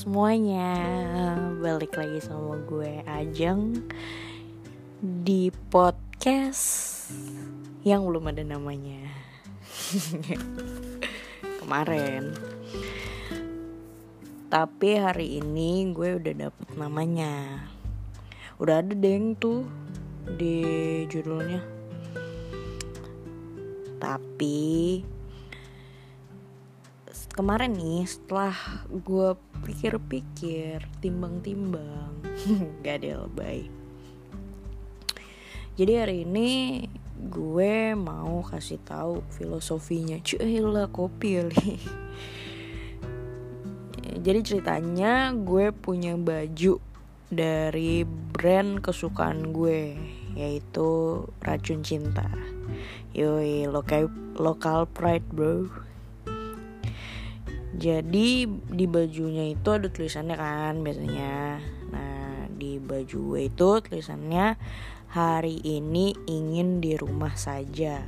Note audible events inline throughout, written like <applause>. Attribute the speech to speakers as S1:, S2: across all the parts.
S1: semuanya. Balik lagi sama gue Ajeng Di podcast Yang belum ada namanya. <laughs> Kemarin. Tapi hari ini gue udah dapet namanya. Udah ada deng tuh Di judulnya. Tapi kemarin nih setelah gue pikir-pikir timbang-timbang <laughs> gak ada lebay. Jadi hari ini gue mau kasih tahu filosofinya. Cuy kopi <laughs> jadi ceritanya gue punya baju dari brand kesukaan gue yaitu racun cinta. Yoi lokal lokal pride bro jadi di bajunya itu ada tulisannya kan biasanya. Nah di baju itu tulisannya hari ini ingin di rumah saja.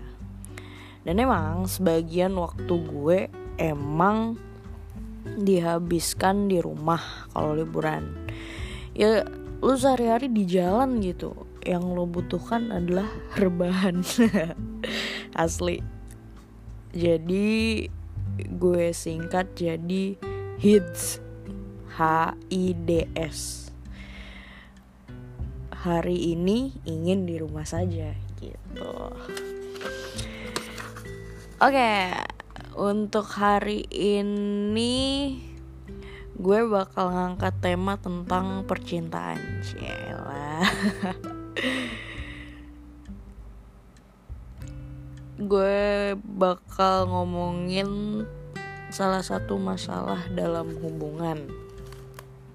S1: Dan emang sebagian waktu gue emang dihabiskan di rumah kalau liburan. Ya lu sehari-hari di jalan gitu yang lo butuhkan adalah rebahan. <laughs> Asli. Jadi gue singkat jadi HIDS H I D S. Hari ini ingin di rumah saja gitu. Oke untuk hari ini gue bakal ngangkat tema tentang percintaan Cila <laughs> gue bakal ngomongin salah satu masalah dalam hubungan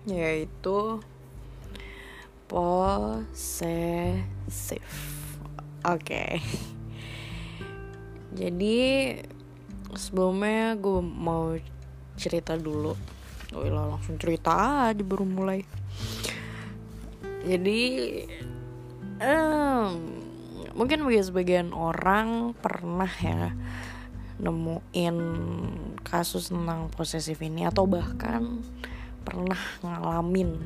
S1: yaitu posesif. Oke. Okay. Jadi sebelumnya gue mau cerita dulu. Oh langsung cerita aja baru mulai. Jadi um, mungkin bagi sebagian orang pernah ya nemuin kasus tentang posesif ini atau bahkan pernah ngalamin.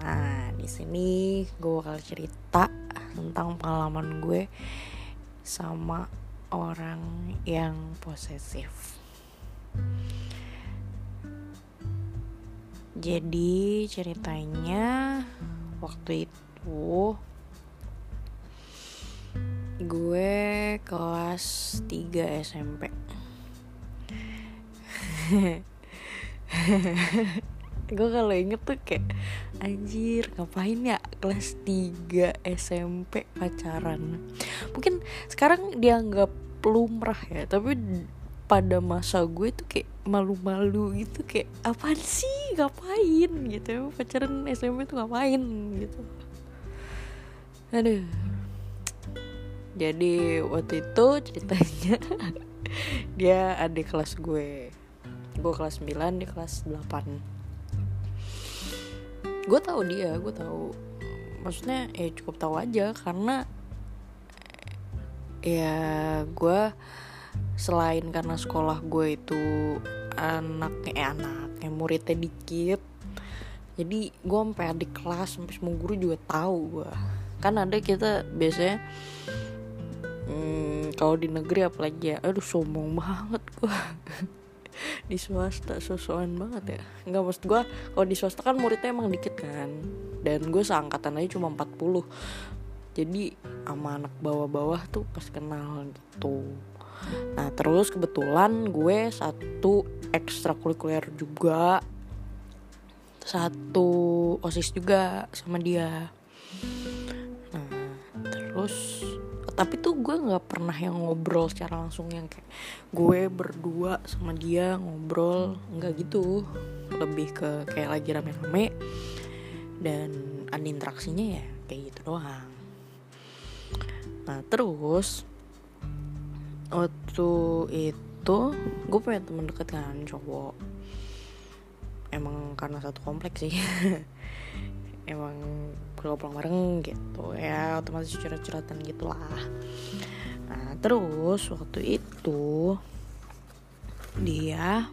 S1: Nah, di sini gue bakal cerita tentang pengalaman gue sama orang yang posesif. Jadi ceritanya waktu itu gue kelas 3 SMP <laughs> gue kalau inget tuh kayak anjir ngapain ya kelas 3 SMP pacaran? Mungkin sekarang dianggap lumrah ya tapi pada masa gue tuh kayak malu-malu gitu kayak apaan sih? Ngapain? Gitu. Pacaran SMP tuh ngapain? Gitu. Aduh jadi waktu itu ceritanya <laughs> dia adik kelas gue. Gue kelas 9 dia kelas 8 gue tahu dia gue tahu. Maksudnya ya cukup tahu aja karena ya gue selain karena sekolah gue itu anaknya eh, anaknya muridnya dikit jadi gue sampai adik kelas sampai semua guru juga tahu gue. Kan ada kita biasanya hmm, kalau di negeri apalagi ya. Aduh sombong banget gua. <laughs> Di swasta sosokan banget ya. Nggak maksud gue kalau di swasta kan muridnya emang dikit kan. Dan gue seangkatan aja cuma 40 jadi sama anak bawah-bawah tuh pas kenal gitu. Nah terus kebetulan gue satu ekstrakurikuler juga. Satu osis juga sama dia. Nah terus tapi tuh gue nggak pernah yang ngobrol secara langsung yang kayak gue berdua sama dia ngobrol nggak gitu. Lebih ke kayak lagi rame-rame dan ada interaksinya ya kayak gitu doang. Nah terus waktu itu gue punya temen deket kan cowok. Emang karena satu kompleks sih <laughs> emang pulang-pulang bareng gitu ya otomatis curhat-curhatan gitulah. Nah terus waktu itu dia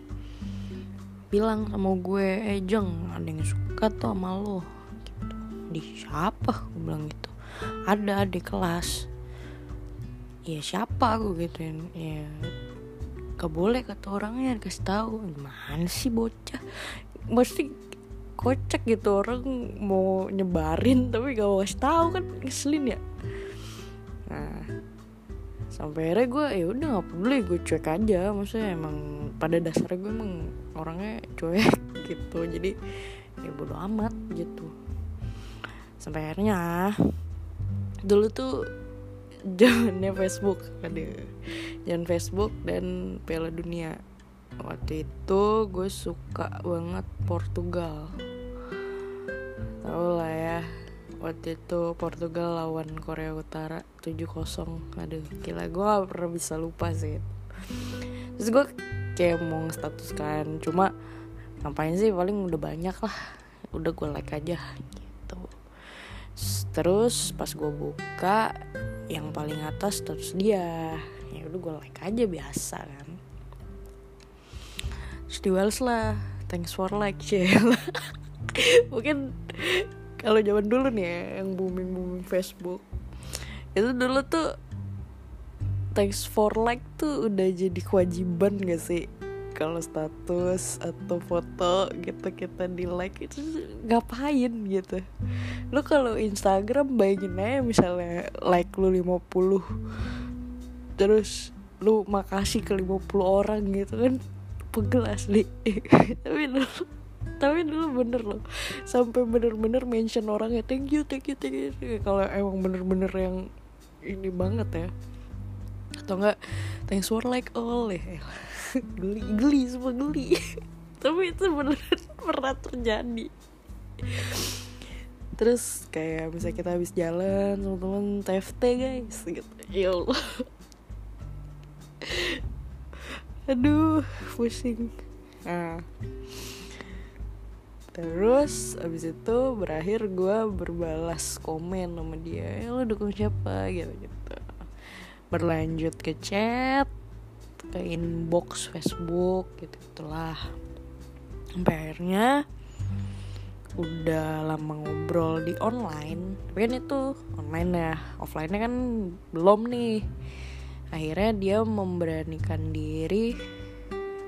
S1: bilang sama gue eh jeng ada yang suka tuh sama lo. Gitu. Di siapa? Gue bilang gitu. Ada di kelas. Ya siapa? Gue gituin. Ya gak boleh kata orangnya kasih tahu. Gimana sih bocah? Mesti kocak gitu orang mau nyebarin tapi gak mau kasih tahu kan ngeselin ya. Nah sampai akhirnya gue ya udah nggak peduli gue cuek aja. Maksudnya emang pada dasarnya gue emang orangnya cuek <laughs> gitu. Jadi ya bodo amat gitu. Sampai akhirnya dulu tuh <laughs> zamannya Facebook. Ada jangan Facebook dan Piala Dunia waktu itu gue suka banget Portugal. Tau lah ya waktu itu Portugal lawan Korea Utara 7-0 aduh gila gue gak pernah bisa lupa sih terus gue kayak mau status kan cuma ngapain sih paling udah banyak lah. Udah gue like aja gitu. Terus pas gue buka yang paling atas terus dia. Ya udah gue like aja biasa kan terus di lah. Thanks for like sih <laughs> mungkin kalau zaman dulu nih ya yang booming booming Facebook. Itu dulu tuh thanks for like tuh udah jadi kewajiban gak sih? Kalau status atau foto gitu kita di like itu ngapain gitu? Lu kalau Instagram bayangin aja misalnya like lu 50 terus lu makasih ke 50 orang gitu kan pegel asli. <laughs> Tapi dulu tapi dulu bener loh. Sampai bener-bener mention orangnya thank you thank you thank you. Kalau emang bener-bener yang ini banget ya. Atau enggak thanks for like all. Ya <laughs> geli geli semua geli. <laughs> Tapi itu beneran pernah terjadi. Terus kayak misalnya kita habis jalan sama temen TFT guys gitu. Ya Allah aduh pusing. Nah. Terus abis itu berakhir gue berbalas komen sama dia. Ya, lo dukung siapa? Gitu gitu berlanjut ke chat ke inbox Facebook gitu gitulah sampai akhirnya udah lama ngobrol di online. Tapi kan itu online ya offline nya kan belum nih akhirnya dia memberanikan diri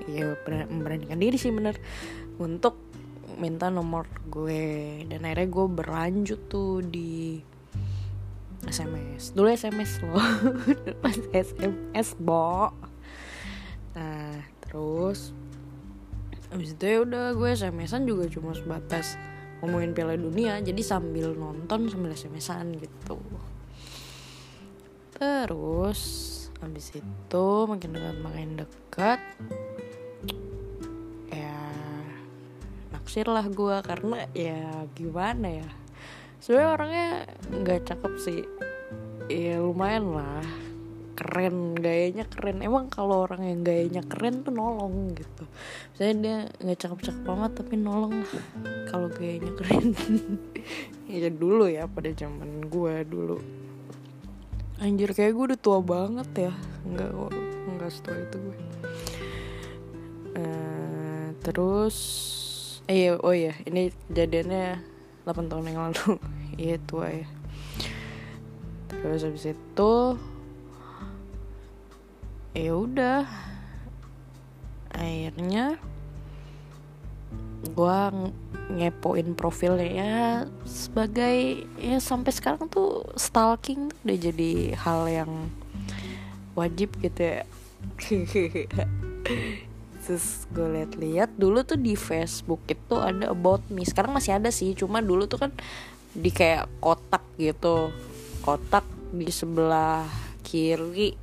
S1: ya memberanikan diri sih bener untuk minta nomor gue. Dan akhirnya gue berlanjut tuh di SMS dulu SMS loh. <laughs> Pas SMS bo. Nah terus abis itu ya udah gue SMS-an juga cuma sebatas ngomongin Piala Dunia. Jadi sambil nonton sambil SMS-an gitu. Terus abis itu makin dekat makin dekat naksir lah gue karena ya gimana ya? Sebenarnya orangnya nggak cakep sih. Ya lumayan lah. Keren gayanya keren. Emang kalau orang yang gayanya keren tuh nolong gitu. Saya dia nggak cakep cakep banget tapi nolong. Lah kalau gayanya keren <laughs> ya dulu ya pada zaman gue dulu anjir kayak gue udah tua banget ya. Nggak nggak setua itu gue uh, terus iya oh iya ini jadiannya 8 tahun yang lalu. <laughs> Iya tua ya. Terus habis itu ya udah. Akhirnya gue ngepoin profilnya ya sebagai ya sampai sekarang tuh stalking tuh udah jadi hal yang wajib gitu ya. <laughs> Terus gue liat-liat dulu tuh di Facebook itu ada about me. Sekarang masih ada sih cuma dulu tuh kan di kayak kotak gitu. Kotak di sebelah kiri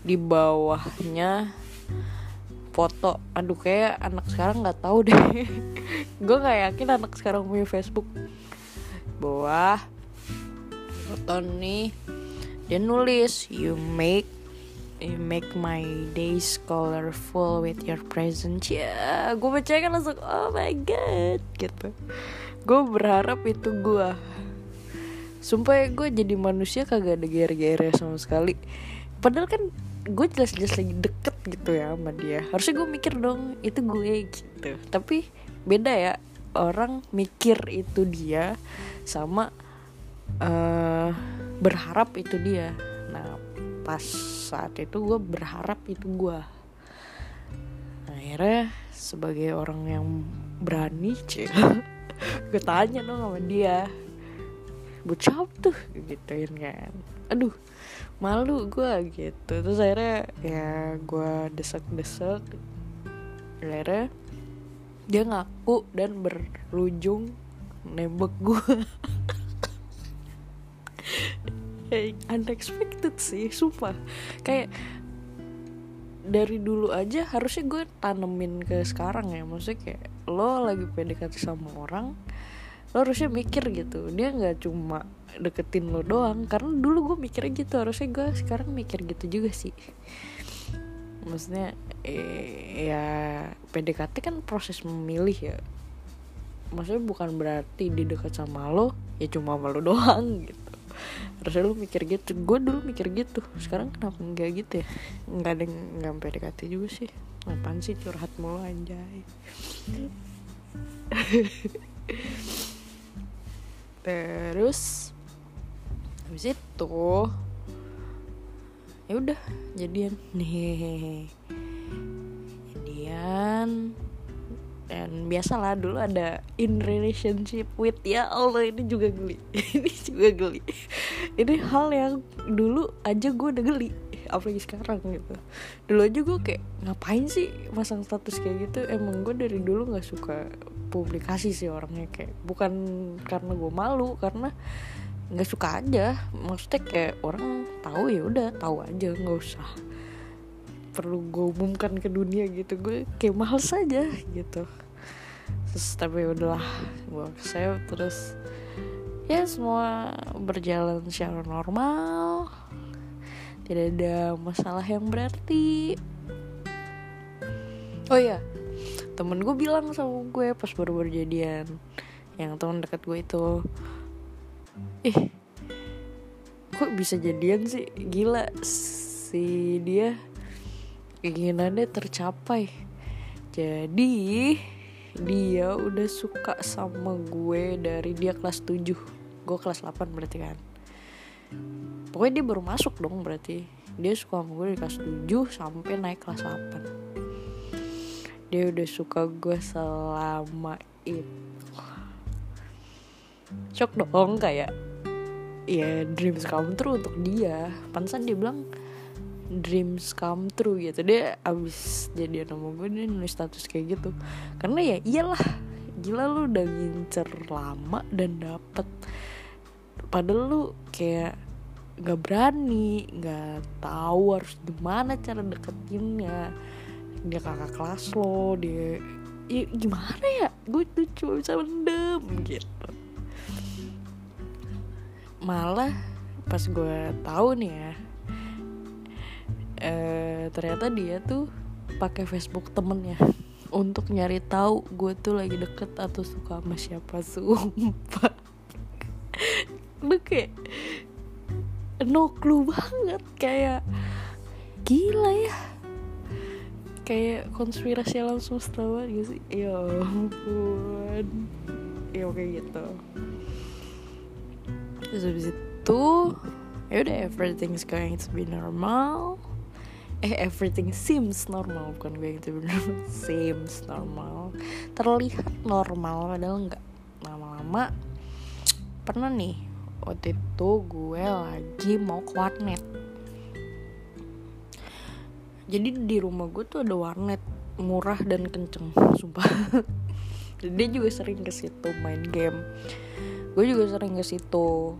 S1: di bawahnya foto. Aduh kayak anak sekarang nggak tahu deh. <laughs> Gue nggak yakin anak sekarang punya Facebook. Bawah. Foto nih. Dia nulis you make you make my days colorful with your presence. Ya gue baca kan langsung oh my god gitu. Gue berharap itu gue sumpah ya, gue jadi manusia kagak ada gere-gere sama sekali. Padahal kan gue jelas-jelas lagi deket gitu ya sama dia. Harusnya gue mikir dong itu gue gitu. Tapi beda ya orang mikir itu dia sama uh, berharap itu dia. Nah pas saat itu gue berharap itu gue. Akhirnya sebagai orang yang berani cek <laughs> gue tanya dong sama dia. Bocap tuh gituin kan. Aduh malu gue gitu. Terus akhirnya ya gue desek-desek. Akhirnya dia ngaku dan berujung nembak gue <laughs> unexpected sih sumpah. Kayak dari dulu aja harusnya gue tanemin ke sekarang ya. Maksudnya kayak lo lagi PDKT sama orang lo harusnya mikir gitu. Dia nggak cuma deketin lo doang. Karena dulu gue mikirnya gitu. Harusnya gue sekarang mikir gitu juga sih. Maksudnya eh, ya PDKT kan proses memilih ya. Maksudnya bukan berarti di dekat sama lo ya cuma sama lo doang gitu. Harusnya lo mikir gitu. Gue dulu mikir gitu. Sekarang kenapa enggak gitu ya? Nggak ada nggak PDKT juga sih. Apaan sih curhat mulu anjay? <laughs> Terus habis itu ya udah jadian. Nih jadian. Dan biasalah dulu ada in relationship with ya Allah ini juga geli. <laughs> Ini juga geli. Ini hal yang dulu aja gue udah geli apalagi sekarang gitu. Dulu aja gue kayak ngapain sih masang status kayak gitu? Emang gue dari dulu nggak suka publikasi sih orangnya kayak bukan karena gue malu karena nggak suka aja. Maksudnya kayak orang tahu ya udah tahu aja nggak usah perlu gue umumkan ke dunia gitu. Gue kayak mahal saja gitu. Terus tapi ya udahlah gue saya terus ya semua berjalan secara normal. Tidak ada masalah yang berarti. Oh ya temen gue bilang sama gue pas baru berjadian yang teman dekat gue itu ih kok bisa jadian sih? Gila si dia keinginannya tercapai. Jadi dia udah suka sama gue dari dia kelas 7 gue kelas 8 berarti kan. Pokoknya dia baru masuk dong berarti. Dia suka sama gue di kelas 7 sampai naik kelas 8 dia udah suka gue selama itu shock dong kayak ya dreams come true untuk dia. Pansan dia bilang dreams come true gitu. Dia abis jadi nama gue dia nulis status kayak gitu. Karena ya iyalah gila lu udah ngincer lama dan dapet. Padahal lu kayak nggak berani nggak tahu harus gimana cara deketinnya. Dia kakak kelas lo dia ya gimana ya? Gue tuh cuma bisa mendem gitu malah pas gue tahu nih ya eh, ternyata dia tuh pakai Facebook temennya untuk nyari tahu gue tuh lagi deket atau suka sama siapa sumpah. Lu kayak no clue banget kayak gila ya. Kayak konspirasi semesta banget gitu sih? Ya ampun. Ya kayak gitu terus habis itu ya udah everything's going to be normal. Eh everything seems normal bukan going to be normal <laughs> seems normal. Terlihat normal padahal enggak lama-lama. Pernah nih waktu itu gue lagi mau ke warnet. Jadi di rumah gue tuh ada warnet murah dan kenceng <laughs> sumpah. Dia juga sering ke situ main game gue juga sering ke situ.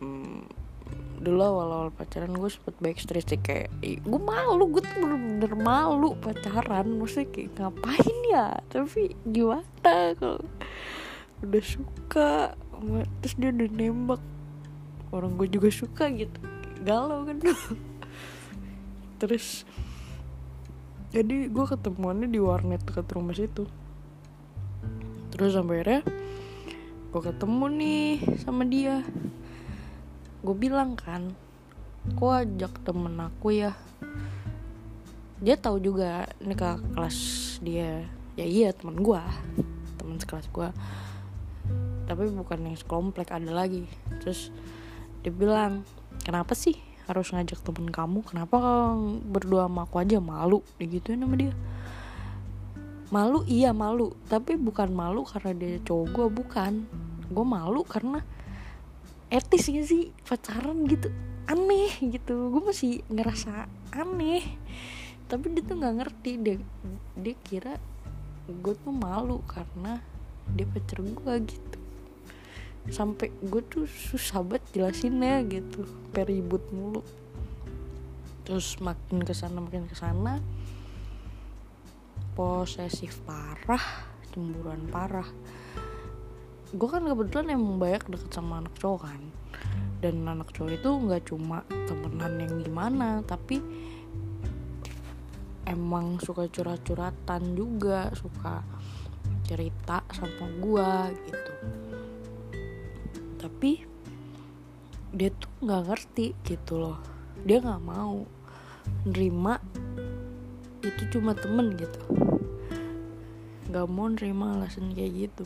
S1: Hmm, dulu awal-awal pacaran gue sempet backstreet sih kayak gue malu gue tuh bener-bener malu pacaran. Maksudnya kayak ngapain ya? Tapi gimana kalau udah suka? Terus dia udah nembak. Orang gue juga suka gitu. Galau kan. <laughs> Terus jadi gue ketemuannya di warnet dekat rumah situ. Terus sampai akhirnya gue ketemu nih sama dia. Gue bilang kan kok ajak temen aku ya? Dia tahu juga ini ke kelas dia. Ya iya teman gue teman sekelas gue tapi bukan yang sekomplek ada lagi. Terus dia bilang kenapa sih harus ngajak temen kamu? Kenapa berdua sama aku aja malu? Digituin sama dia malu iya malu. Tapi bukan malu karena dia cowok gue bukan. Gue malu karena etis gak sih pacaran gitu. Aneh gitu. Gue masih ngerasa aneh. Tapi dia tuh nggak ngerti. Dia dia kira gue tuh malu karena dia pacar gue gitu. Sampai gue tuh susah banget jelasinnya gitu. Peribut mulu. Terus makin ke sana makin ke sana posesif parah cemburuan parah. Gue kan kebetulan emang banyak deket sama anak cowok kan. Dan anak cowok itu nggak cuma temenan yang gimana tapi emang suka curhat-curhatan juga suka cerita sama gua gitu. Tapi dia tuh nggak ngerti gitu loh. Dia nggak mau nerima itu cuma temen gitu. Nggak mau nerima alasan kayak gitu.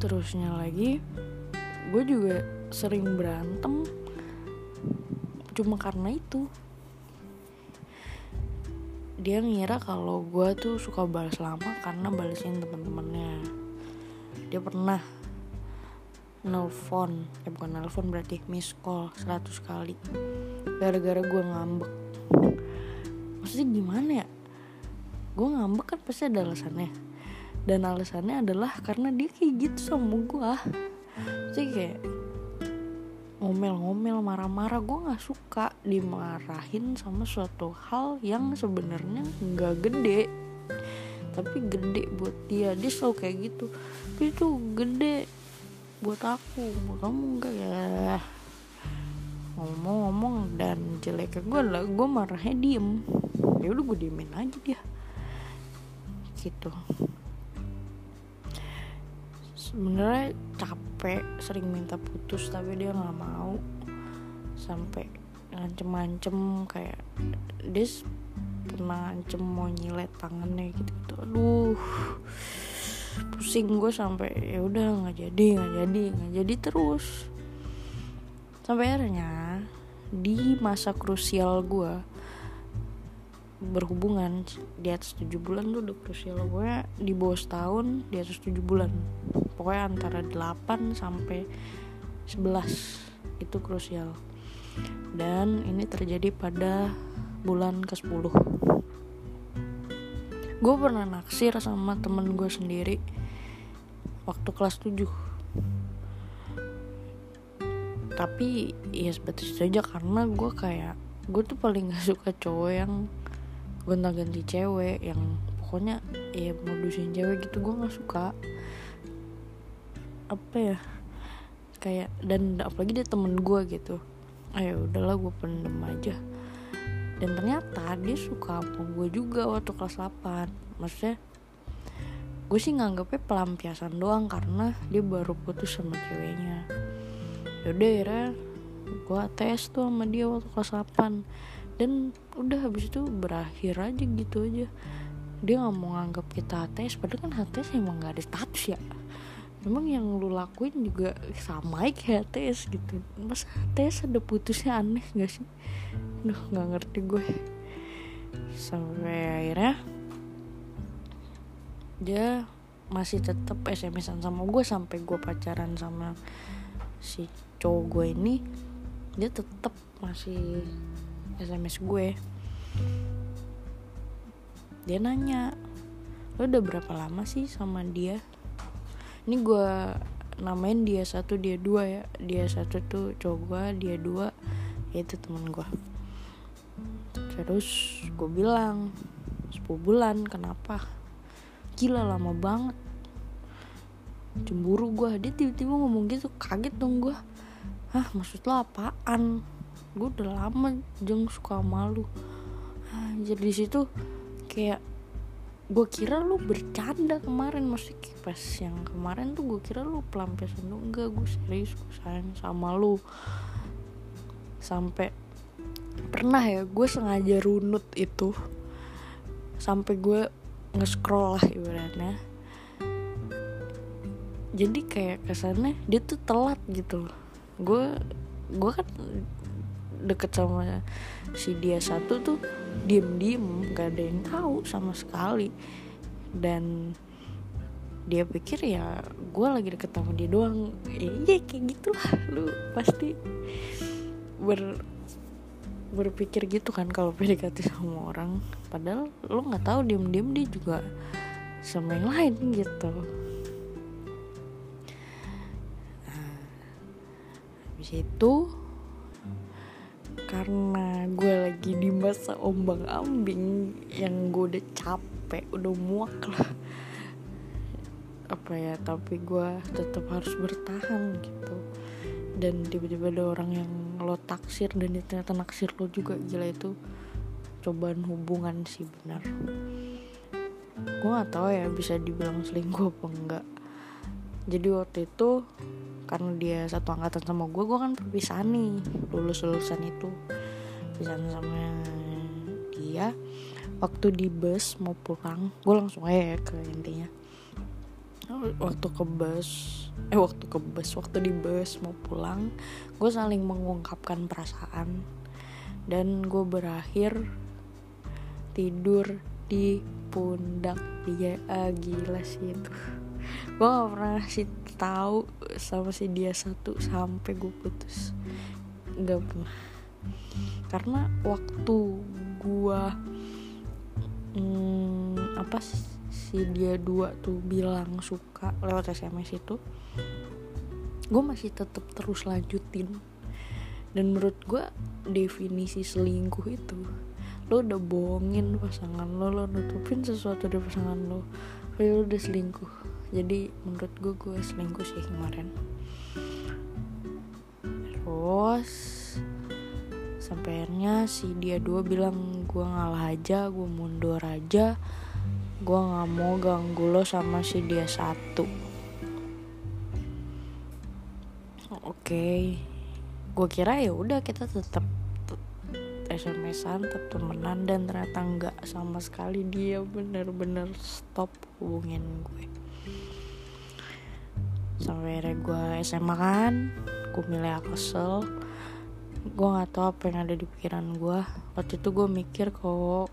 S1: Terusnya lagi gue juga sering berantem cuma karena itu. Dia ngira kalau gue tuh suka balas lama karena balesin teman-temannya dia pernah nelfon eh bukan nelfon berarti miss call 100 kali. Gara-gara gue ngambek maksudnya gimana ya? Gue ngambek kan pasti ada alasannya. Dan alasannya adalah karena dia kayak gitu sama gue jadi kayak ngomel-ngomel marah-marah gue nggak suka dimarahin sama suatu hal yang sebenarnya nggak gede. Tapi gede buat dia dia selalu kayak gitu. Tapi itu gede buat aku buat kamu enggak ya ngomong-ngomong dan jeleknya gue lah gue marahnya diem. Ya udah gue diemin aja dia. Gitu. Sebenarnya capek sering minta putus tapi dia nggak mau. Sampai ngancem-ngancem kayak dia pernah ngancem mau nyilet tangannya gitu gitu aduh pusing gue sampai ya udah nggak jadi nggak jadi nggak jadi terus sampai akhirnya di masa krusial gue berhubungan di atas 7 bulan tuh udah krusial. Gue di bawah setahun di atas 7 bulan. Pokoknya antara 8 sampai 11 itu krusial. Dan ini terjadi pada bulan ke 10 gue pernah naksir sama temen gue sendiri waktu kelas 7 tapi ya sebatas itu aja karena gue kayak gue tuh paling gak suka cowok yang gonta-ganti cewek yang pokoknya ya modusin cewek gitu gue nggak suka. Apa ya kayak dan apalagi dia temen gue gitu. Ayo udahlah gue pendem aja. Dan ternyata dia suka sama gue juga waktu kelas 8 maksudnya gue sih nganggapnya pelampiasan doang karena dia baru putus sama ceweknya yaudah ya gue tes tuh sama dia waktu kelas 8 dan udah habis itu berakhir aja gitu aja. Dia nggak mau nganggap kita HTS padahal kan HTS emang nggak ada status ya. Emang yang lu lakuin juga sama kayak HTS gitu. Mas HTS ada putusnya aneh gak sih? Duh nggak ngerti gue. Sampai akhirnya dia masih tetap SMS-an sama gue sampai gue pacaran sama si cowok gue ini dia tetap masih SMS gue. Dia nanya lo udah berapa lama sih sama dia? Ini gue namain dia satu dia dua ya. Dia satu tuh cowok gue dia dua itu temen gue terus gue bilang 10 bulan kenapa? Gila lama banget. Cemburu gue dia tiba-tiba ngomong gitu kaget dong gue hah maksud lo apaan? Gue udah lama jeng suka malu anjir di situ kayak gue kira lu bercanda kemarin. Masih pas yang kemarin tuh gue kira lu pelampiasan lu enggak gue serius gue sayang sama lu. Sampai pernah ya gue sengaja runut itu. Sampai gue nge-scroll lah ibaratnya. Jadi kayak kesannya dia tuh telat gitu gue gue kan deket sama si dia satu tuh diem diem gak ada yang tahu sama sekali. Dan dia pikir ya gue lagi deket sama dia doang. Iya kayak gitulah. Lu pasti ber berpikir gitu kan kalau PDKT sama orang. Padahal lu nggak tahu diem diem dia juga sama yang lain gitu habis itu karena gue lagi di masa ombang ambing yang gue udah capek udah muak lah. Apa ya tapi gue tetap harus bertahan gitu. Dan tiba-tiba ada orang yang lo taksir dan ternyata naksir lo juga gila itu cobaan hubungan sih benar. Gue gak tahu ya bisa dibilang selingkuh apa enggak. Jadi waktu itu karena dia satu angkatan sama gue gue kan perpisahan nih lulus lulusan itu. Perpisahan sama dia. Waktu di bus mau pulang gue langsung aja ya ke intinya. Waktu ke bus eh waktu ke bus waktu di bus mau pulang gue saling mengungkapkan perasaan. Dan gue berakhir tidur di pundak dia. Ah, gila sih itu. Gue gak pernah sih tahu sama si dia satu sampai gue putus. Nggak pernah. Karena waktu gue hmm, apa si dia dua tuh bilang suka lewat SMS itu gue masih tetap terus lanjutin. Dan menurut gue definisi selingkuh itu lo udah bohongin pasangan lo lo nutupin sesuatu dari pasangan lo lo udah selingkuh jadi menurut gue gue selingkuh sih kemarin. Terus sampai akhirnya si dia dua bilang gue ngalah aja gue mundur aja. Gue nggak mau ganggu lo sama si dia satu. Oke okay. gue kira ya udah kita tetap SMS-an tetap temenan dan ternyata nggak sama sekali dia. Bener-bener stop hubungin gue sampai akhirnya gue SMA kan gue milih kesel. Gue nggak tahu apa yang ada di pikiran gue waktu itu gue mikir kok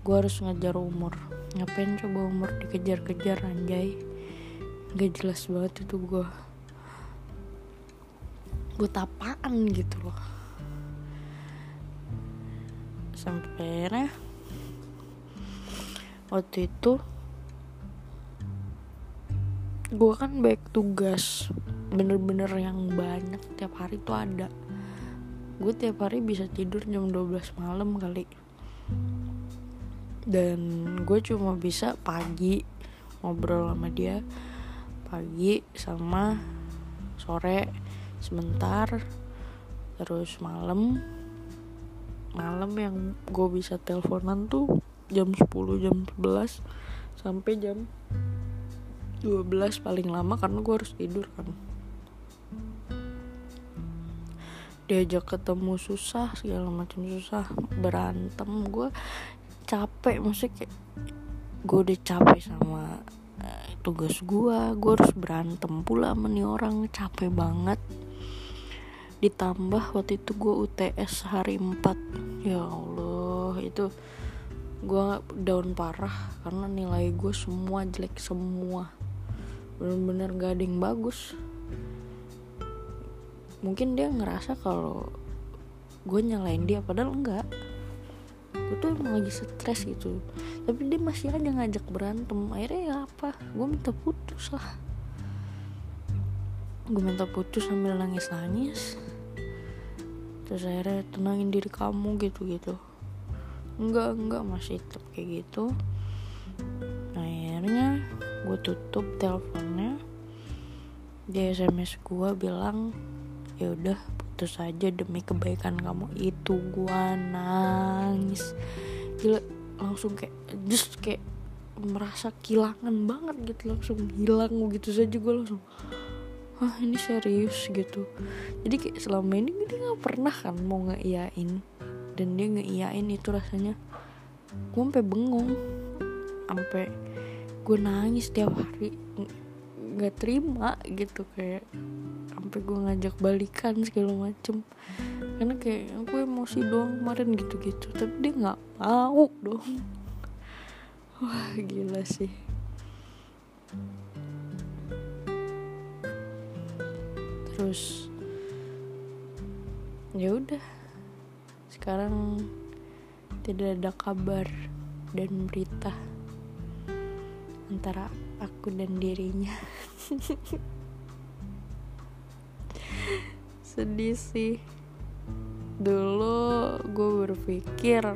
S1: gue harus ngejar umur. Ngapain coba umur dikejar-kejar anjay? Gak jelas banget itu gue gue tapaan gitu loh. Sampai akhirnya waktu itu gue kan baik tugas bener-bener yang banyak tiap hari tuh ada. Gue tiap hari bisa tidur jam 12 malam kali. Dan gue cuma bisa pagi ngobrol sama dia pagi sama sore sebentar terus malam. Malam yang gue bisa teleponan tuh jam 10 jam 11 sampai jam 12 paling lama karena gue harus tidur kan. Diajak ketemu susah segala macam susah. Berantem gue capek maksudnya kayak gue udah capek sama uh, tugas gue gue harus berantem pula sama orang capek banget. Ditambah waktu itu gue UTS hari 4 ya Allah itu gue down parah karena nilai gue semua jelek semua bener-bener yang bagus. Mungkin dia ngerasa kalau gue nyalain dia padahal enggak. Gue tuh emang lagi stres gitu. Tapi dia masih aja ngajak berantem. Akhirnya ya apa? Gue minta putus lah. Gue minta putus sambil nangis nangis terus akhirnya tenangin diri kamu gitu gitu enggak enggak masih tetap kayak gitu. Akhirnya gue tutup teleponnya. Di sms gue bilang ya udah putus aja demi kebaikan kamu. Itu gua nangis. Gila langsung kayak just kayak merasa kehilangan banget gitu langsung hilang gitu saja. Gue langsung ah ini serius? Gitu. Jadi kayak selama ini dia nggak pernah kan mau ngeiyain. Dan dia ngeiyain itu rasanya gue sampai bengong. Sampai gue nangis tiap hari. Nggak terima gitu kayak sampai gue ngajak balikan segala macem. Karena kayak gue emosi doang kemarin gitu-gitu tapi dia nggak mau dong. <laughs> Wah gila sih. Terus ya udah. Sekarang tidak ada kabar dan berita antara aku dan dirinya. <laughs> Sedih sih. Dulu gue berpikir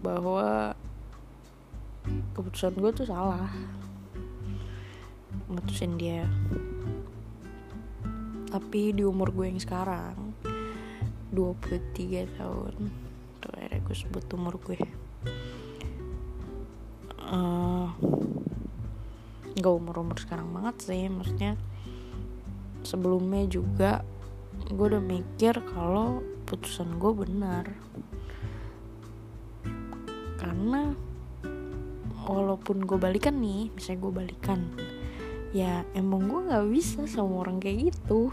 S1: bahwa keputusan gue tuh salah. Mutusin dia. Tapi di umur gue yang sekarang 23 tahun tuh akhirnya gue sebut umur gue uh, gak umur-umur sekarang banget sih maksudnya sebelumnya juga gue udah mikir kalau putusan gue benar. Karena walaupun gue balikan nih misalnya gue balikan ya emang gue nggak bisa sama orang kayak gitu.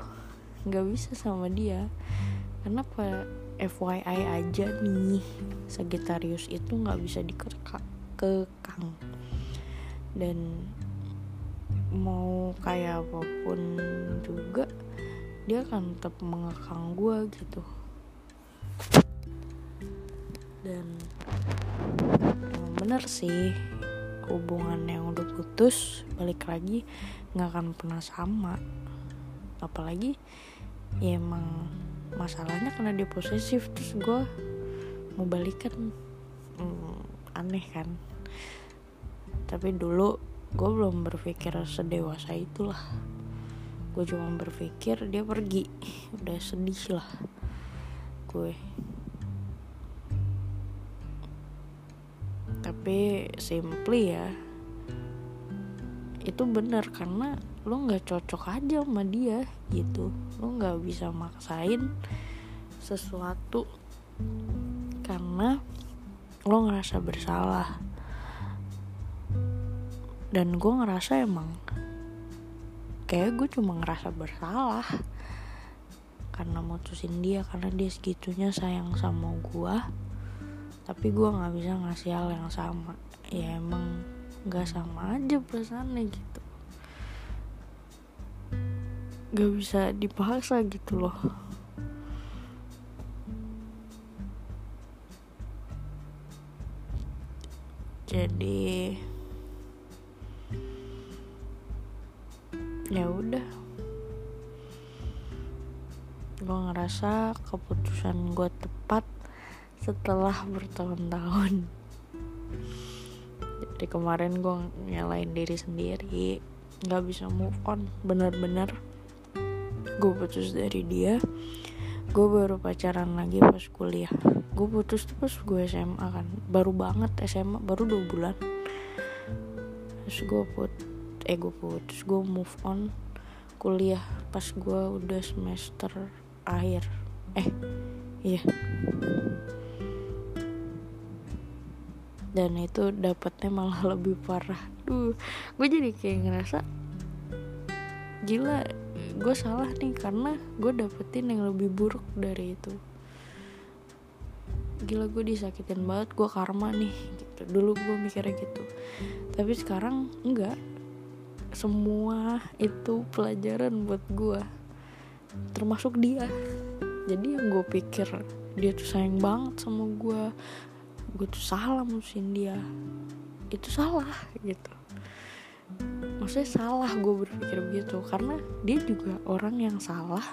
S1: Nggak bisa sama dia. Kenapa FYI aja nih Sagittarius itu nggak bisa dikekang dan mau kayak apa pun juga dia akan tetap mengekang gue gitu. Dan bener sih hubungan yang udah putus balik lagi nggak akan pernah sama. Apalagi ya emang masalahnya karena dia posesif terus gue mau balikan. Hmm, aneh kan. Tapi dulu gue belum berpikir sedewasa itulah. Gue cuma berpikir dia pergi. Udah sedih lah gue. Tapi simply ya itu benar karena lo nggak cocok aja sama dia gitu. Lo nggak bisa maksain sesuatu karena lo ngerasa bersalah. Dan gue ngerasa emang kayak gue cuma ngerasa bersalah. Karena mutusin dia karena dia segitunya sayang sama gue tapi gue nggak bisa ngasih hal yang sama. Ya emang nggak sama aja perasaannya gitu. Gak bisa dipaksa gitu loh jadi ya udah. Gue ngerasa keputusan gue tepat setelah bertahun-tahun. Jadi kemarin gue nyalain diri sendiri nggak bisa move on. Bener-bener gue putus dari dia. Gue baru pacaran lagi pas kuliah gue putus tuh pas gue SMA kan. Baru banget SMA baru dua bulan. Terus gue put eh gue putus gue move on kuliah pas gue udah semester akhir. Eh iya. Dan itu dapetnya malah <laughs> lebih parah. Duh gue jadi kayak ngerasa gila gue salah nih karena gue dapetin yang lebih buruk dari itu gila gue disakitin banget gue karma nih gitu. Dulu gue mikirnya gitu. Tapi sekarang enggak. Semua itu pelajaran buat gue. Termasuk dia. Jadi yang gue pikir dia tuh sayang banget sama gue gue tuh salah musuhin dia itu salah gitu. Maksudnya salah gue berpikir begitu karena dia juga orang yang salah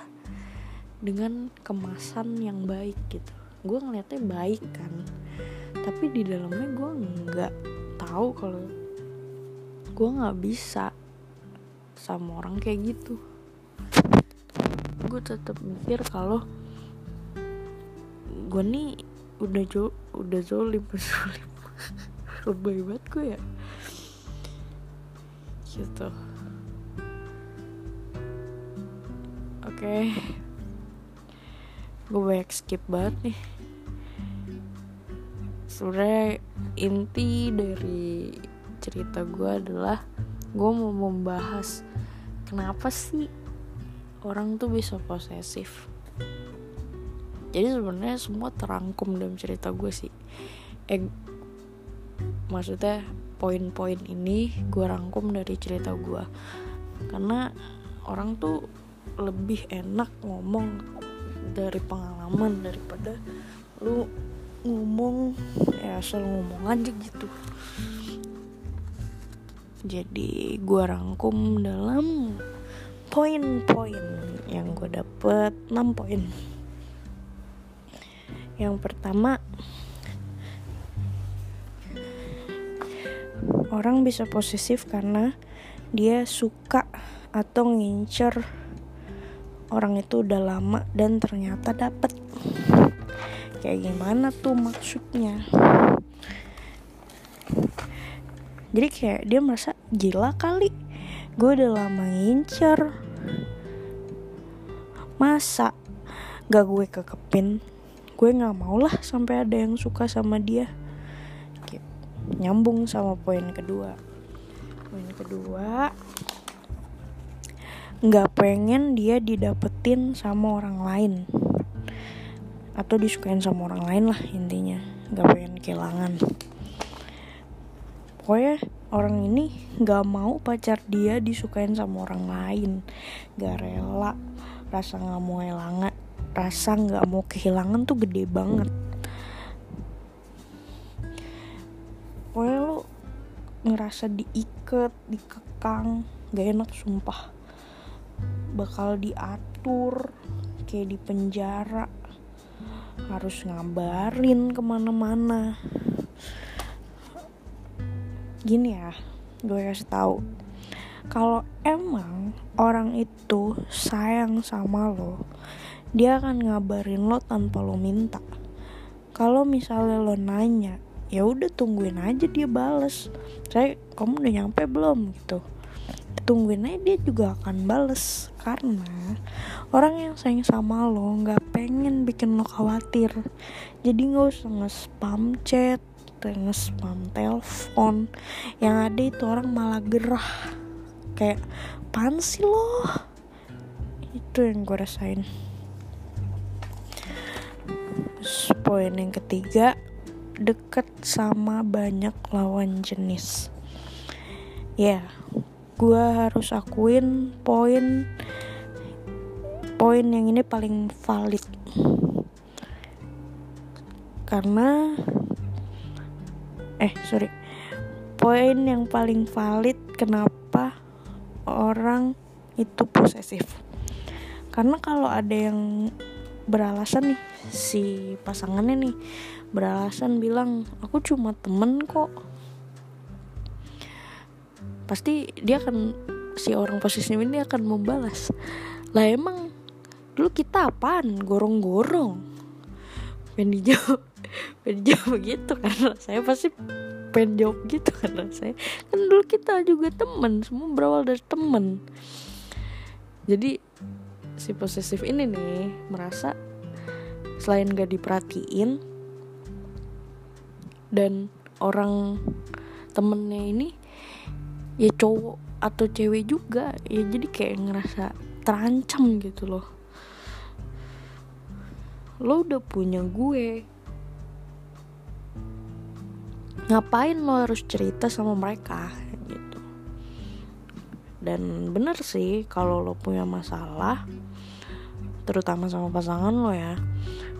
S1: dengan kemasan yang baik gitu gue ngeliatnya baik kan. Tapi di dalamnya gue nggak tahu kalau gue nggak bisa sama orang kayak gitu. Gue tetap mikir kalau gue nih udah jo udah zolim <laughs> zolim. Lebay banget gue ya. Gitu. Oke. Gue banyak skip banget nih sebenarnya inti dari cerita gue adalah gue mau membahas kenapa sih orang tuh bisa posesif. Jadi sebenarnya semua terangkum dalam cerita gue sih. Eh maksudnya poin-poin ini gue rangkum dari cerita gue karena orang tuh lebih enak ngomong dari pengalaman daripada lu ngomong ya asal ngomong aja gitu. Jadi gue rangkum dalam poin-poin yang gue dapet 6 poin. Yang pertama orang bisa posesif karena dia suka atau ngincer orang itu udah lama dan ternyata dapet kayak gimana tuh maksudnya? Jadi kayak dia merasa gila kali. Gue udah lama ngincer. Masa gak gue kekepin? Gue nggak mau lah sampai ada yang suka sama dia. Nyambung sama poin kedua. Poin kedua nggak pengen dia didapetin sama orang lain atau disukain sama orang lain lah intinya. Nggak pengen kehilangan. Pokoknya orang ini gak mau pacar dia disukain sama orang lain. Gak rela. Rasa gak mau kehilangan rasa gak mau kehilangan tuh gede banget. Pokoknya lu ngerasa diikat dikekang gak enak sumpah. Bakal diatur kayak di penjara harus ngabarin ke mana-mana. Gini ya gue kasih tahu. Kalau emang orang itu sayang sama lo dia akan ngabarin lo tanpa lo minta. Kalau misalnya lo nanya ya udah tungguin aja dia bales. Saya kamu udah nyampe belum? Gitu. Tungguin aja dia juga akan bales. Karena orang yang sayang sama lo nggak pengen bikin lo khawatir. Jadi nggak usah nge-spam chat nge-spam telepon. Yang ada itu orang malah gerah. Kayak pan sih lo? Itu yang gue rasain. Poin yang ketiga deket sama banyak lawan jenis. Ya yeah, gue harus akuin poin poin yang ini paling valid. Karena eh sorry. Poin yang paling valid kenapa orang itu posesif. Karena kalau ada yang beralasan nih si pasangannya nih beralasan bilang aku cuma temen kok. Pasti dia akan si orang posesif ini akan membalas. Lah emang dulu kita apaan? Gorong-gorong. Pengen dijawab <laughs> pengen jawab begitu karena saya pasti pengen jawab gitu karena saya kan dulu kita juga temen semua berawal dari temen. Jadi si posesif ini nih merasa selain gak diperhatiin dan orang temennya ini ya cowok atau cewek juga ya jadi kayak ngerasa terancam gitu loh lo udah punya gue. Ngapain lo harus cerita sama mereka gitu. Dan bener sih kalau lo punya masalah terutama sama pasangan lo ya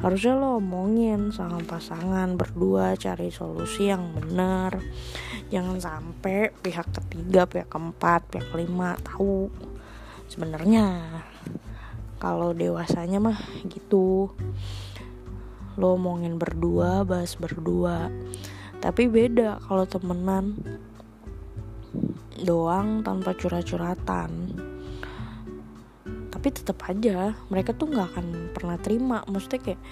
S1: harusnya lo omongin sama pasangan berdua cari solusi yang bener. Jangan sampai pihak ketiga pihak keempat pihak kelima tahu sebenarnya kalau dewasanya mah gitu. Lo omongin berdua bahas berdua. Tapi beda kalau temenan. Doang tanpa curhat-curhatan. Tapi tetap aja mereka tuh nggak akan pernah terima. Maksudnya kayak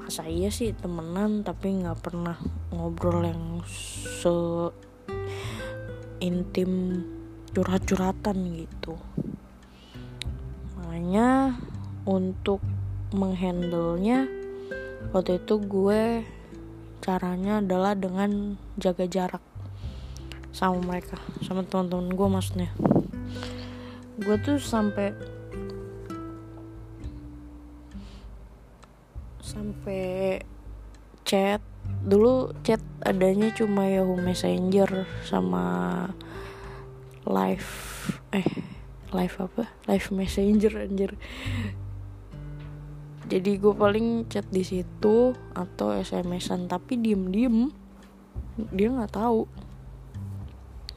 S1: masa iya sih temenan tapi nggak pernah ngobrol yang se intim curhat-curhatan gitu makanya untuk menghandlenya waktu itu gue caranya adalah dengan jaga jarak sama mereka sama teman-teman gue maksudnya. Gue tuh sampai sampai chat. Dulu chat adanya cuma Yahoo Messenger sama live eh live apa? Live messenger anjir. Jadi gue paling chat di situ atau smsan tapi diem diem dia nggak tahu.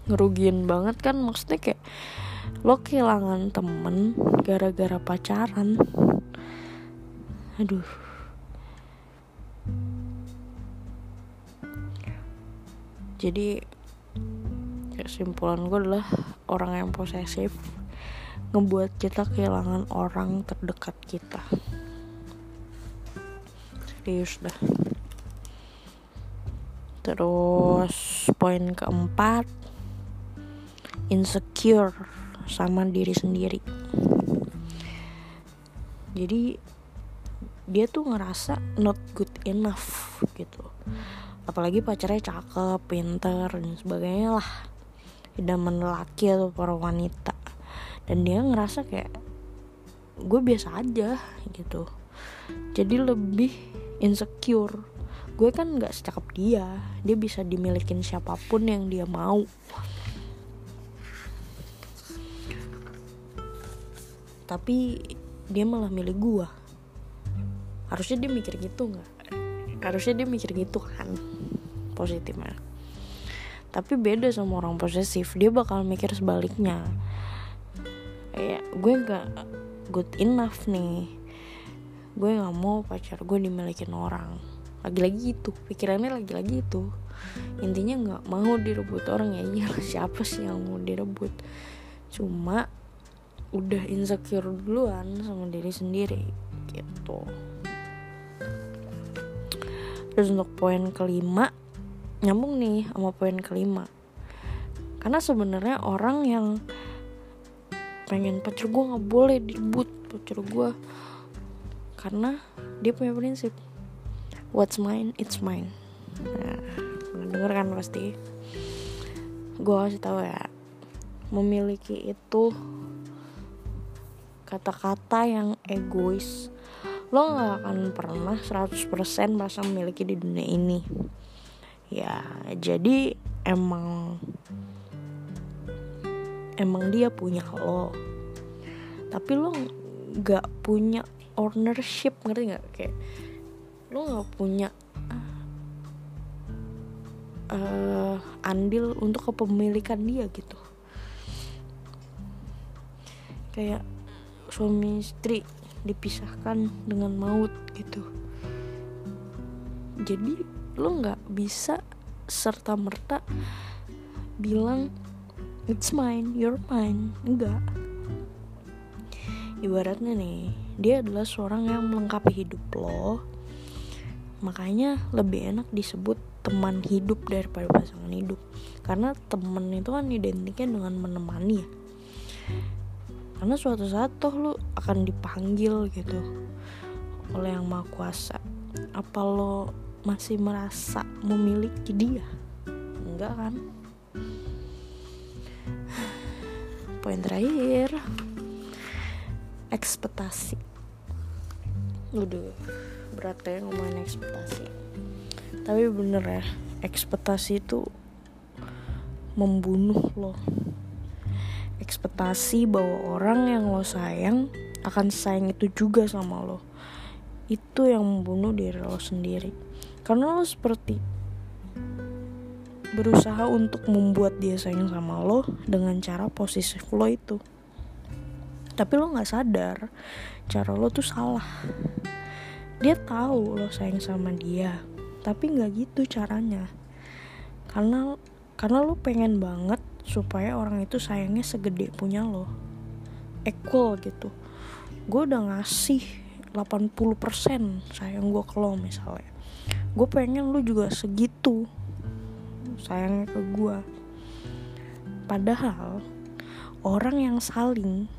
S1: Ngerugiin banget kan maksudnya kayak lo kehilangan temen gara-gara pacaran. Aduh. Jadi kesimpulan gue adalah orang yang posesif ngebuat kita kehilangan orang terdekat kita. Serius dah. Terus poin keempat insecure sama diri sendiri. Jadi dia tuh ngerasa not good enough gitu. Apalagi pacarnya cakep pinter dan sebagainya lah. Idaman laki atau para wanita dan dia ngerasa kayak gue biasa aja gitu. Jadi lebih insecure. Gue kan nggak secakep dia. Dia bisa dimilikin siapa pun yang dia mau. Tapi dia malah milih gue harusnya dia mikir gitu nggak? Harusnya dia mikir gitu kan positifnya. Tapi beda sama orang posesif. Dia bakal mikir sebaliknya kayak gue gak good enough nih. Gue gak mau pacar gue dimilikin orang. Lagi-lagi itu pikirannya lagi-lagi itu. Intinya nggak mau direbut orang ya. Iya siapa sih yang mau direbut? Cuma udah insecure duluan sama diri sendiri gitu. Terus untuk poin kelima nyambung nih sama poin kelima. Karena sebenarnya orang yang pengen pacar gue nggak boleh direbut pacar gue karena dia punya prinsip. What's mine it's mine. Nah denger kan pasti. Gue kasih tahu ya memiliki itu kata-kata yang egois. Lo gak akan pernah 100% merasa memiliki di dunia ini. Ya jadi emang emang dia punya lo. Tapi lo gak punya ownership ngerti gak kayak lo gak punya uh, andil untuk kepemilikan dia gitu. Kayak suami istri dipisahkan dengan maut gitu. Jadi lo nggak bisa serta merta bilang it's mine you're mine. Enggak. Ibaratnya nih dia adalah seorang yang melengkapi hidup lo. Makanya lebih enak disebut teman hidup daripada pasangan hidup. Karena temen itu kan identiknya dengan menemani ya. Karena suatu saat toh lu akan dipanggil gitu oleh yang maha kuasa. Apa lo masih merasa memiliki dia? Enggak kan poin terakhir. Ekspektasi. Udah berat ya ngomongin ekspektasi. Tapi bener ya ekspektasi itu membunuh lo ekspektasi bahwa orang yang lo sayang akan sayang itu juga sama lo. Itu yang membunuh diri lo sendiri. Karena lo seperti berusaha untuk membuat dia sayang sama lo dengan cara posisi lo itu. Tapi lo nggak sadar cara lo tuh salah. Dia tahu lo sayang sama dia tapi nggak gitu caranya. Karena karena lo pengen banget supaya orang itu sayangnya segede punya lo. Equal gitu. Gue udah ngasih 80% sayang gue ke lo misalnya. Gue pengen lo juga segitu sayangnya ke gue padahal orang yang saling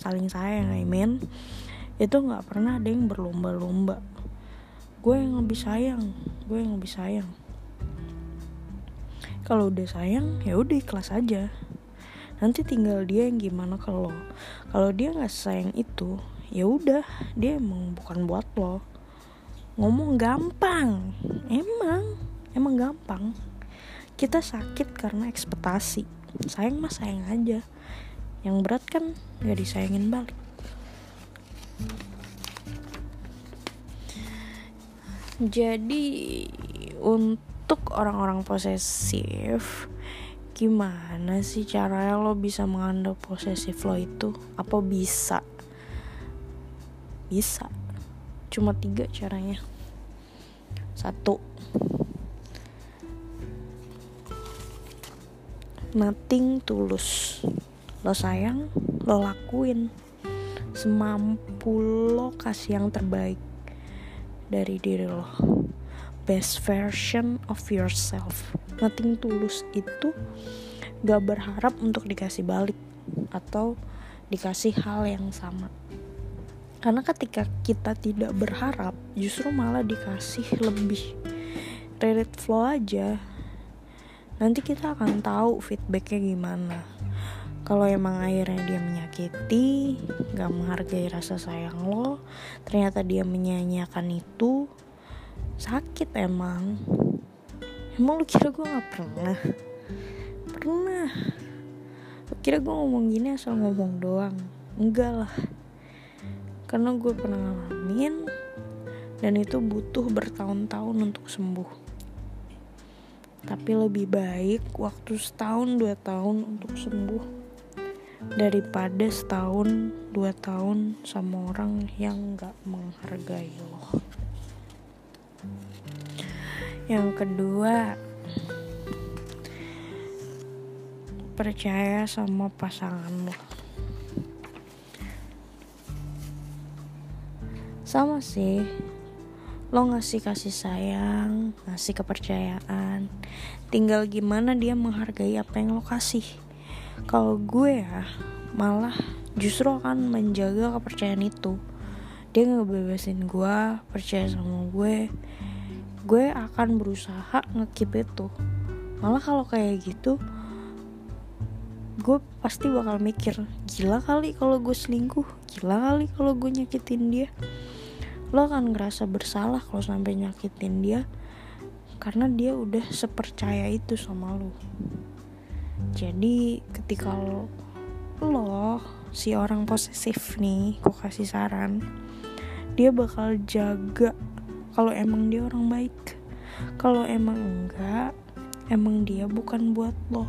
S1: saling sayang I mean itu nggak pernah ada yang berlomba-lomba. Gue yang lebih sayang gue yang lebih sayang. Kalau udah sayang ya udah ikhlas aja. Nanti tinggal dia yang gimana kalau kalau dia nggak sayang itu ya udah dia emang bukan buat lo. Ngomong gampang emang emang gampang kita sakit karena ekspektasi. Sayang mah sayang aja. Yang berat kan gak disayangin balik. Jadi untuk orang-orang posesif gimana sih caranya lo bisa mengandung posesif lo itu? Apa bisa? Bisa. Cuma tiga caranya. Satu nothing tulus. Lo sayang lo lakuin. Semampu lo kasih yang terbaik dari diri lo. Best version of yourself. Nothing tulus itu gak berharap untuk dikasih balik atau dikasih hal yang sama. Karena ketika kita tidak berharap justru malah dikasih lebih. Read flow aja nanti kita akan tahu feedbacknya gimana. Kalau emang akhirnya dia menyakiti gak menghargai rasa sayang lo ternyata dia menyanyiakan itu sakit emang. Emang lu kira gue gak pernah? Pernah. Lu kira gue ngomong gini asal ngomong doang? Enggak lah. Karena gue pernah ngalamin dan itu butuh bertahun-tahun untuk sembuh tapi lebih baik waktu setahun dua tahun untuk sembuh daripada setahun dua tahun sama orang yang gak menghargai lo. Yang kedua percaya sama pasangan lo. Sama sih lo ngasih kasih sayang ngasih kepercayaan. Tinggal gimana dia menghargai apa yang lo kasih. Kalau gue ya malah justru akan menjaga kepercayaan itu. Dia ngebebasin gue percaya sama gue. Gue akan berusaha ngekip itu. Malah kalau kayak gitu gue pasti bakal mikir gila kali kalau gue selingkuh gila kali kalau gue nyakitin dia lo akan ngerasa bersalah kalau sampai nyakitin dia karena dia udah sepercaya itu sama lo. Jadi ketika lo, si orang posesif nih kok kasih saran dia bakal jaga kalau emang dia orang baik. Kalau emang enggak emang dia bukan buat lo.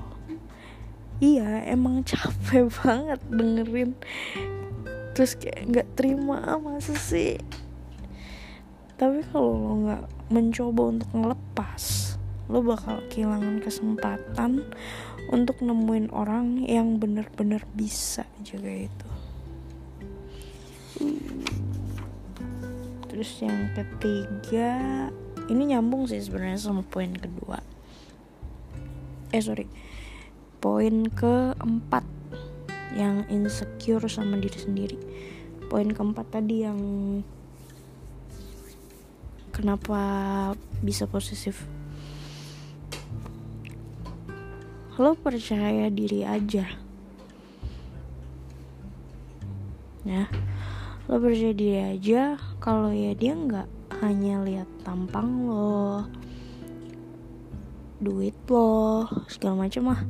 S1: Iya emang <laughs> capek banget dengerin. Terus kayak nggak terima masa sih tapi kalau lo nggak mencoba untuk ngelepas lo bakal kehilangan kesempatan untuk nemuin orang yang bener-bener bisa jaga itu. Terus yang ketiga ini nyambung sih sebenarnya sama poin kedua. Eh sorry. Poin keempat yang insecure sama diri sendiri. Poin keempat tadi yang kenapa bisa posesif? Lo percaya diri aja. Ya. Lo percaya diri aja kalau ya dia nggak hanya lihat tampang lo duit lo segala macam mah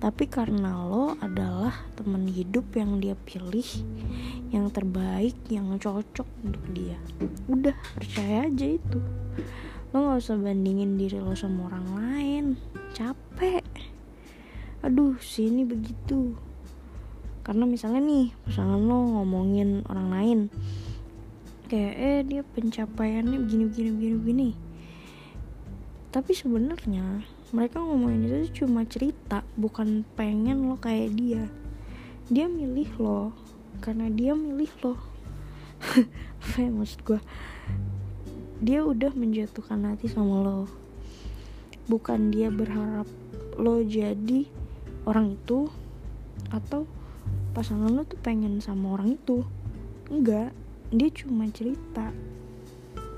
S1: tapi karena lo adalah teman hidup yang dia pilih yang terbaik yang cocok untuk dia udah percaya aja itu. Lo nggak usah bandingin diri lo sama orang lain. Capek. Aduh sini begitu. Karena misalnya nih pasangan lo ngomongin orang lain kayak eh dia pencapaiannya begini begini begini begini. Tapi sebenarnya mereka ngomongin itu cuma cerita bukan pengen lo kayak dia. Dia milih lo karena dia milih lo <laughs> apa ya maksud gue dia udah menjatuhkan hati sama lo. Bukan dia berharap lo jadi orang itu atau pasangan lo tuh pengen sama orang itu. Enggak dia cuma cerita.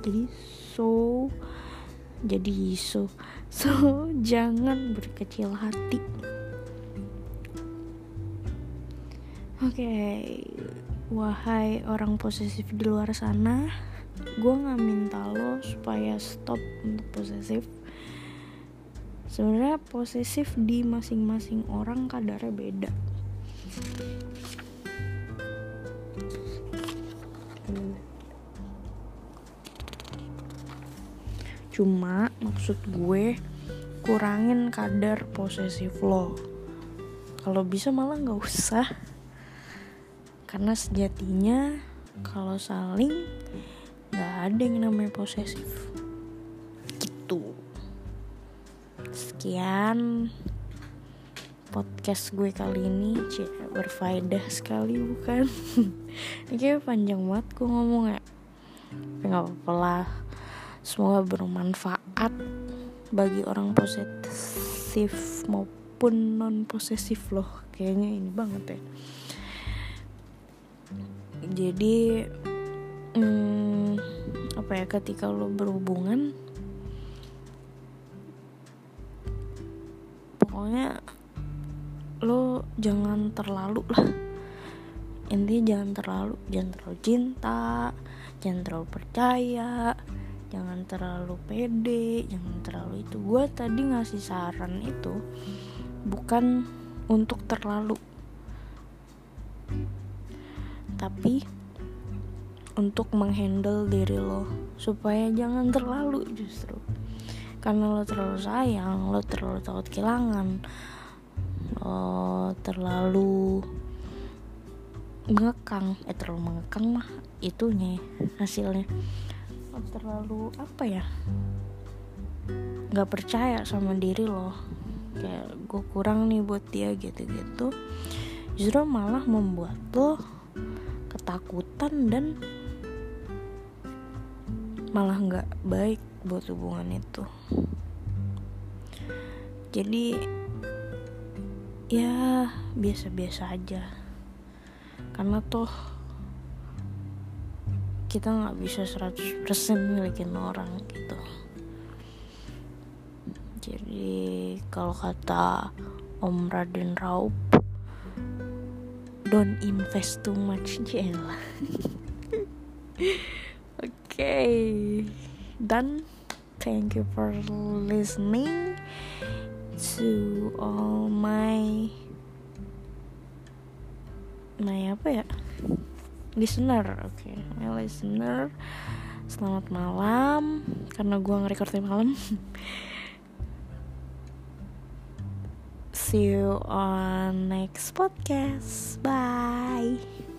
S1: Jadi so jadi so so <laughs> jangan berkecil hati. Oke okay. wahai orang posesif di luar sana gue nggak minta lo supaya stop untuk posesif. Sebenarnya posesif di masing-masing orang kadarnya beda cuma maksud gue kurangin kadar posesif lo. Kalau bisa malah nggak usah. Karena sejatinya kalau saling nggak ada yang namanya posesif. Gitu. Sekian podcast gue kali ini. Cie berfaedah sekali bukan? <laughs> Ini kayak panjang banget gue ngomong ya tapi nggak apa-apa lah semoga bermanfaat bagi orang posesif maupun non posesif loh. Kayaknya ini banget ya. Jadi hmm, apa ya ketika lo berhubungan pokoknya lo jangan terlalu lah. Intinya jangan terlalu jangan terlalu cinta jangan terlalu percaya jangan terlalu pede jangan terlalu itu. Gue tadi ngasih saran itu bukan untuk terlalu tapi untuk menghandle diri lo. Supaya jangan terlalu justru. Karena lo terlalu sayang lo terlalu takut kehilangan lo terlalu mengekang eh terlalu mengekang mah itunya hasilnya terlalu apa ya? Nggak percaya sama diri lo kayak gue kurang nih buat dia gitu-gitu. Justru malah membuat lo ketakutan dan malah nggak baik buat hubungan itu. Jadi ya biasa-biasa aja. Karena toh kita nggak bisa 100% milikin orang gitu. Jadi kalau kata Om Raden Raup don't invest too much jail. <laughs> Okay. Done thank you for listening to all my my apa ya listener oke. Okay. listener. Selamat malam karena gue nge-recordnya malam. <laughs> See you on next podcast. Bye